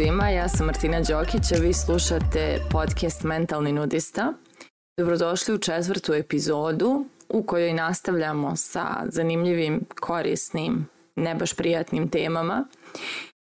svima, ja sam Martina Đokić, a vi slušate podcast Mentalni nudista. Dobrodošli u četvrtu epizodu u kojoj nastavljamo sa zanimljivim, korisnim, ne baš prijatnim temama.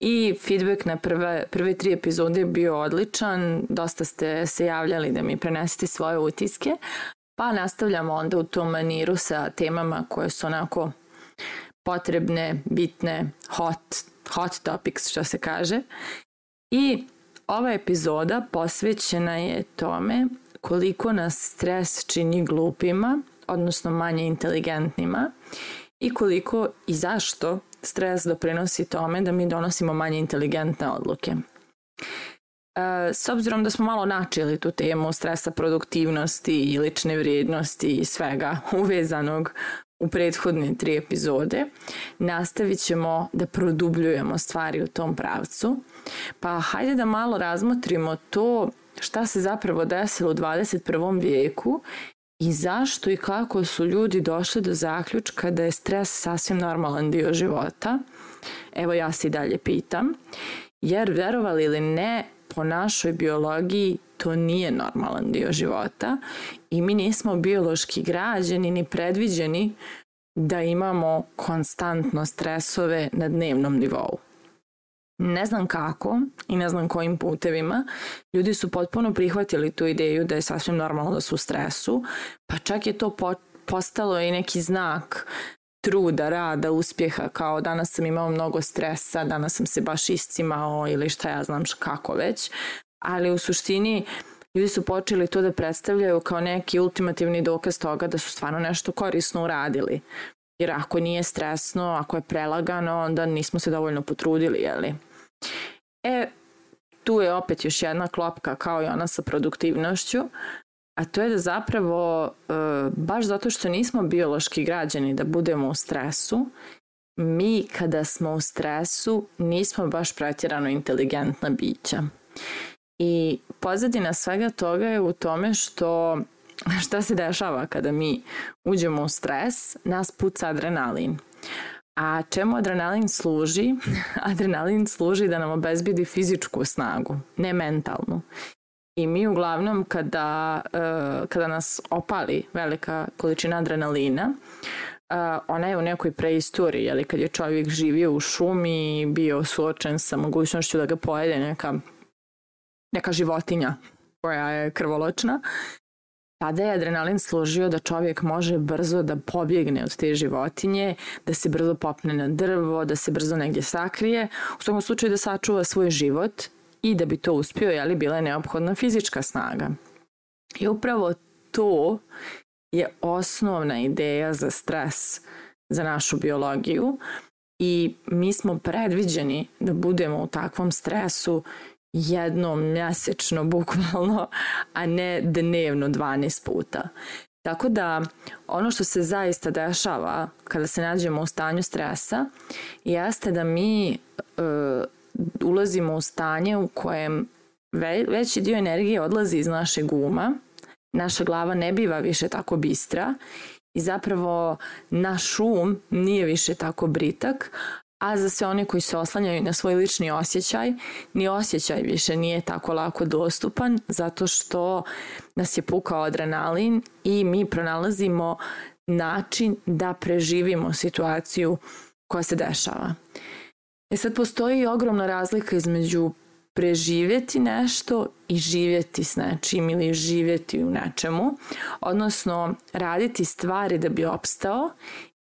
I feedback na prve, prve tri epizode je bio odličan, dosta ste se javljali da mi prenesete svoje utiske, pa nastavljamo onda u tom maniru sa temama koje su onako potrebne, bitne, hot, hot topics što se kaže. I ova epizoda posvećena je tome koliko nas stres čini glupima, odnosno manje inteligentnima i koliko i zašto stres doprinosi tome da mi donosimo manje inteligentne odluke. E, s obzirom da smo malo načeli tu temu stresa produktivnosti i lične vrijednosti i svega uvezanog u prethodne tri epizode, nastavit ćemo da produbljujemo stvari u tom pravcu. Pa hajde da malo razmotrimo to šta se zapravo desilo u 21. vijeku i zašto i kako su ljudi došli do zaključka da je stres sasvim normalan dio života. Evo ja se i dalje pitam. Jer verovali ili ne, po našoj biologiji to nije normalan dio života i mi nismo biološki građeni ni predviđeni da imamo konstantno stresove na dnevnom nivou. Ne znam kako i ne znam kojim putevima, ljudi su potpuno prihvatili tu ideju da je sasvim normalno da su u stresu, pa čak je to postalo i neki znak truda, rada, uspjeha, kao danas sam imao mnogo stresa, danas sam se baš iscimao ili šta ja znam kako već, ali u suštini ljudi su počeli to da predstavljaju kao neki ultimativni dokaz toga da su stvarno nešto korisno uradili. Jer ako nije stresno, ako je prelagano, onda nismo se dovoljno potrudili, jeli? E, tu je opet još jedna klopka kao i ona sa produktivnošću, a to je da zapravo e, baš zato što nismo biološki građani da budemo u stresu, mi kada smo u stresu nismo baš pretjerano inteligentna bića. I pozadina svega toga je u tome što šta se dešava kada mi uđemo u stres, nas puca adrenalin. A čemu adrenalin služi? Adrenalin služi da nam obezbidi fizičku snagu, ne mentalnu. I mi uglavnom kada, uh, kada nas opali velika količina adrenalina, uh, ona je u nekoj preistoriji, ali kad je čovjek živio u šumi bio suočen sa mogućnošću da ga pojede neka, neka životinja koja je krvoločna, tada je adrenalin služio da čovjek može brzo da pobjegne od te životinje, da se brzo popne na drvo, da se brzo negdje sakrije, u svakom slučaju da sačuva svoj život i da bi to uspio, jeli, bila je neophodna fizička snaga. I upravo to je osnovna ideja za stres, za našu biologiju i mi smo predviđeni da budemo u takvom stresu jednom mjesečno bukvalno, a ne dnevno 12 puta. Tako da ono što se zaista dešava kada se nađemo u stanju stresa jeste da mi e, ulazimo u stanje u kojem ve, veći dio energije odlazi iz našeg uma, naša glava ne biva više tako bistra i zapravo naš um nije više tako britak, a za sve one koji se oslanjaju na svoj lični osjećaj, ni osjećaj više nije tako lako dostupan zato što nas je pukao adrenalin i mi pronalazimo način da preživimo situaciju koja se dešava. E sad postoji ogromna razlika između preživjeti nešto i živjeti s nečim ili živjeti u nečemu, odnosno raditi stvari da bi opstao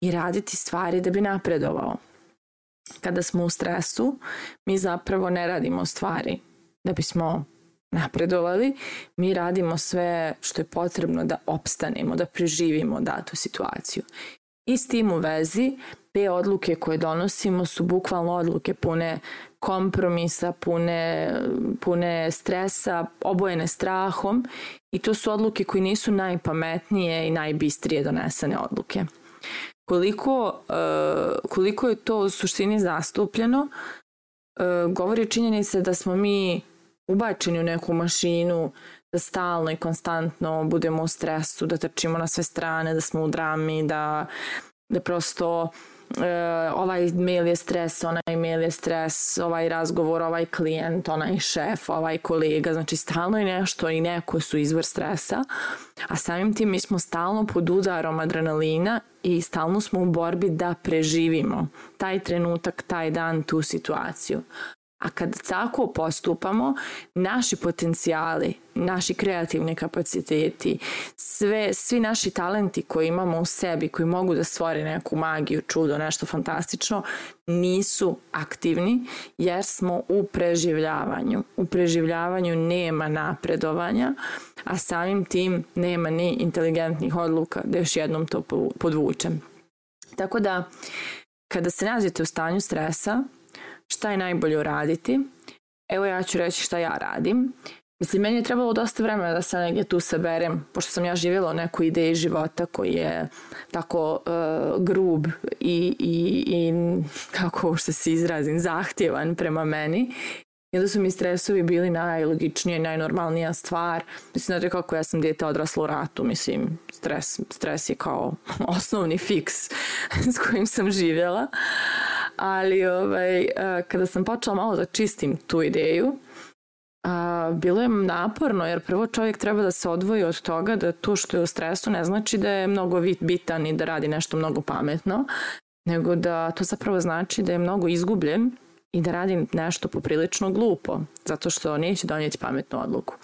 i raditi stvari da bi napredovao kada smo u stresu, mi zapravo ne radimo stvari da bismo napredovali, mi radimo sve što je potrebno da opstanemo, da preživimo datu situaciju. I s tim u vezi, te odluke koje donosimo su bukvalno odluke pune kompromisa, pune, pune stresa, obojene strahom i to su odluke koje nisu najpametnije i najbistrije donesene odluke koliko, uh, koliko je to u suštini zastupljeno, uh, govori činjenica da smo mi ubačeni u neku mašinu, da stalno i konstantno budemo u stresu, da trčimo na sve strane, da smo u drami, da, da prosto ovaj mail je stres, onaj mail je stres, ovaj razgovor, ovaj klijent, onaj šef, ovaj kolega, znači stalno je nešto i neko su izvor stresa, a samim tim mi smo stalno pod udarom adrenalina i stalno smo u borbi da preživimo taj trenutak, taj dan, tu situaciju. A kad tako postupamo, naši potencijali, naši kreativni kapaciteti, sve, svi naši talenti koji imamo u sebi, koji mogu da stvore neku magiju, čudo, nešto fantastično, nisu aktivni jer smo u preživljavanju. U preživljavanju nema napredovanja, a samim tim nema ni inteligentnih odluka, da još jednom to podvučem. Tako da, kada se nađete u stanju stresa, šta je najbolje uraditi. Evo ja ću reći šta ja radim. Mislim, meni je trebalo dosta vremena da se negdje tu saberem, pošto sam ja živjela u nekoj ideji života koji je tako uh, grub i, i, i kako što se izrazim, zahtjevan prema meni. I onda su mi stresovi bili najlogičnija i najnormalnija stvar. Mislim, znate kako ja sam dijete odrasla u ratu, mislim, stres, stres je kao osnovni fiks s kojim sam živjela. Ali ovaj, kada sam počela malo da čistim tu ideju, a, bilo je naporno jer prvo čovjek treba da se odvoji od toga da to što je u stresu ne znači da je mnogo bitan i da radi nešto mnogo pametno, nego da to zapravo znači da je mnogo izgubljen i da radi nešto poprilično glupo, zato što neće donijeti pametnu odluku.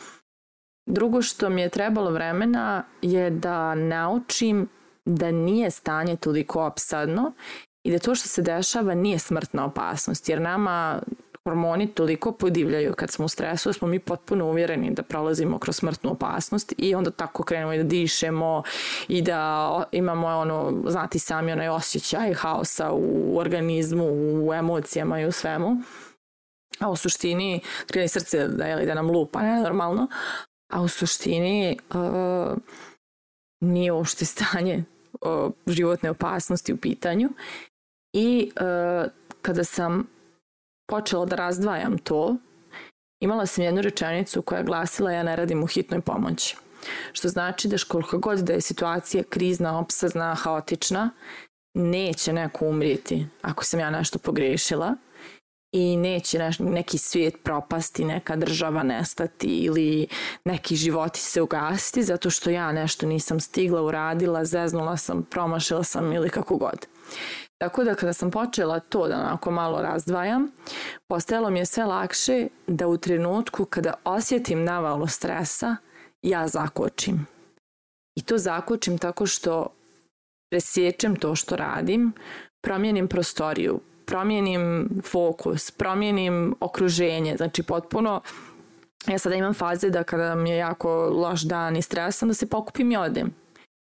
Drugo što mi je trebalo vremena je da naučim da nije stanje toliko opsadno i da to što se dešava nije smrtna opasnost, jer nama hormoni toliko podivljaju kad smo u stresu da smo mi potpuno uvjereni da prolazimo kroz smrtnu opasnost i onda tako krenemo i da dišemo i da imamo ono, znati sami onaj osjećaj haosa u organizmu, u emocijama i u svemu. A u suštini krene srce da, je, da nam lupa, ne normalno, a u suštini uh, nije uopšte stanje uh, životne opasnosti u pitanju I uh, kada sam počela da razdvajam to, imala sam jednu rečenicu koja je glasila ja ne radim u hitnoj pomoći. Što znači da koliko god da je situacija krizna, opsazna, haotična, neće neko umrijeti ako sam ja nešto pogrešila i neće neki svijet propasti, neka država nestati ili neki životi se ugasiti zato što ja nešto nisam stigla, uradila, zeznula sam, promašila sam ili kako god. Tako da kada sam počela to da onako malo razdvajam, postajalo mi je sve lakše da u trenutku kada osjetim navalu stresa, ja zakočim. I to zakočim tako što presjećem to što radim, promijenim prostoriju, promijenim fokus, promijenim okruženje, znači potpuno ja sada imam faze da kada mi je jako loš dan i stresan da se pokupim i odem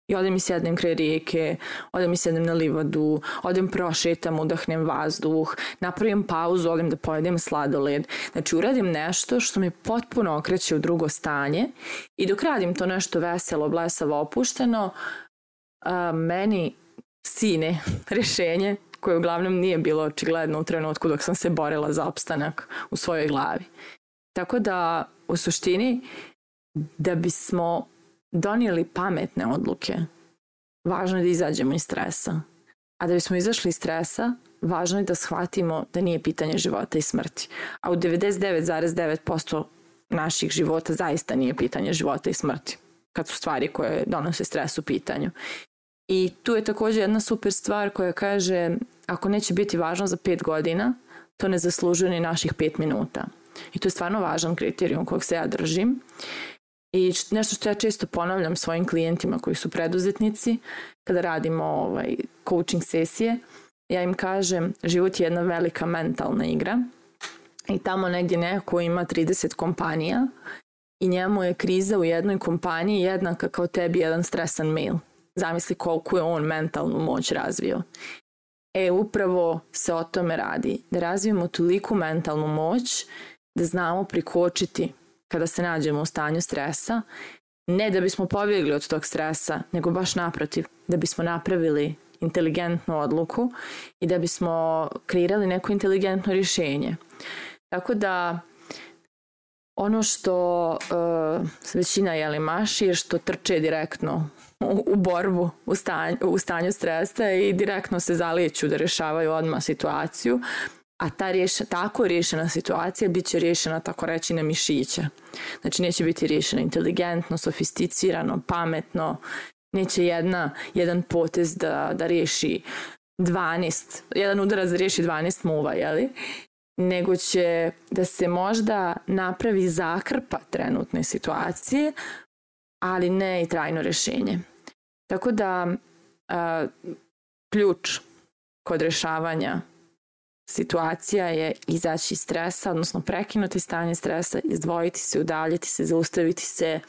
I odem i sednem kraj rijeke, odem i sednem na livadu, odem prošetam, udahnem vazduh, napravim pauzu, odem da pojedem sladoled. Znači uradim nešto što me potpuno okreće u drugo stanje i dok radim to nešto veselo, blesavo, opušteno, a, meni sine rešenje koje uglavnom nije bilo očigledno u trenutku dok sam se borila za opstanak u svojoj glavi. Tako da u suštini da bismo donijeli pametne odluke, važno je da izađemo iz stresa. A da bismo izašli iz stresa, važno je da shvatimo da nije pitanje života i smrti. A u 99,9% naših života zaista nije pitanje života i smrti, kad su stvari koje donose stres u pitanju. I tu je takođe jedna super stvar koja kaže ako neće biti važno za 5 godina, to ne zaslužuje ni naših 5 minuta. I to je stvarno važan kriterijum kojeg se ja držim. I nešto što ja često ponavljam svojim klijentima koji su preduzetnici, kada radimo ovaj, coaching sesije, ja im kažem život je jedna velika mentalna igra i tamo negdje neko ima 30 kompanija i njemu je kriza u jednoj kompaniji jednaka kao tebi jedan stresan mail. Zamisli koliko je on mentalnu moć razvio. E, upravo se o tome radi. Da razvijemo toliko mentalnu moć da znamo prikočiti kada se nađemo u stanju stresa, ne da bismo pobjegli od tog stresa, nego baš naprotiv, da bismo napravili inteligentnu odluku i da bismo kreirali neko inteligentno rješenje. Tako da Ono što uh, većina jeli maši je što trče direktno u, u borbu u, stanj, u stanju stresa i direktno se zalijeću da rešavaju odmah situaciju, a ta rješa, tako rješena situacija bit će rješena tako reći na mišiće. Znači neće biti rješena inteligentno, sofisticirano, pametno, neće jedna, jedan potez da, da riješi 12, jedan udarac da riješi 12 muva, jeli? nego će da se možda napravi zakrpa trenutne situacije, ali ne i trajno rešenje. Tako da a, ključ kod rešavanja situacija je izaći iz stresa, odnosno prekinuti stanje stresa, izdvojiti se, udaljiti se, zaustaviti se,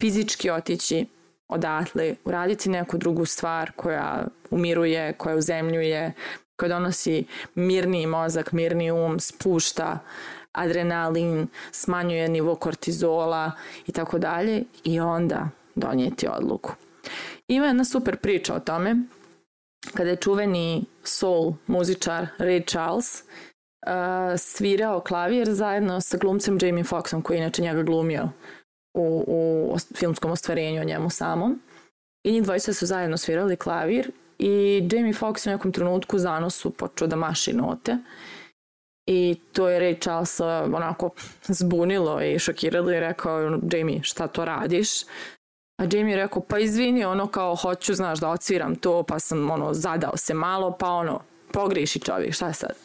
fizički otići odatle, uraditi neku drugu stvar koja umiruje, koja uzemljuje, koja donosi mirni mozak, mirni um, spušta adrenalin, smanjuje nivo kortizola i tako dalje i onda donijeti odluku. Ima jedna super priča o tome kada je čuveni soul muzičar Ray Charles uh, svirao klavir zajedno sa glumcem Jamie Foxxom koji inače njega glumio u, u filmskom ostvarenju o njemu samom. I njih dvojica su zajedno svirali klavir i Jamie Foxx u nekom trenutku zanosu počeo da maši note. I to je Ray Charles onako zbunilo i šokiralo i rekao Jamie šta to radiš? A Jamie je rekao, pa izvini, ono kao hoću, znaš, da odsviram to, pa sam ono zadao se malo, pa ono, pogriši čovjek, šta sad?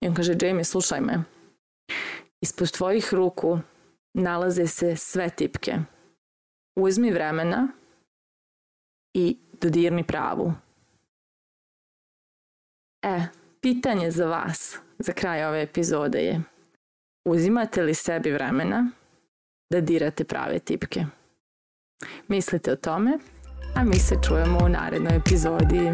I on kaže, Jamie, slušaj me, ispod tvojih ruku nalaze se sve tipke. Uzmi vremena i dodirni pravu. E, pitanje za vas za kraj ove epizode je uzimate li sebi vremena da dirate prave tipke? Mislite o tome, a mi se čujemo u narednoj epizodi.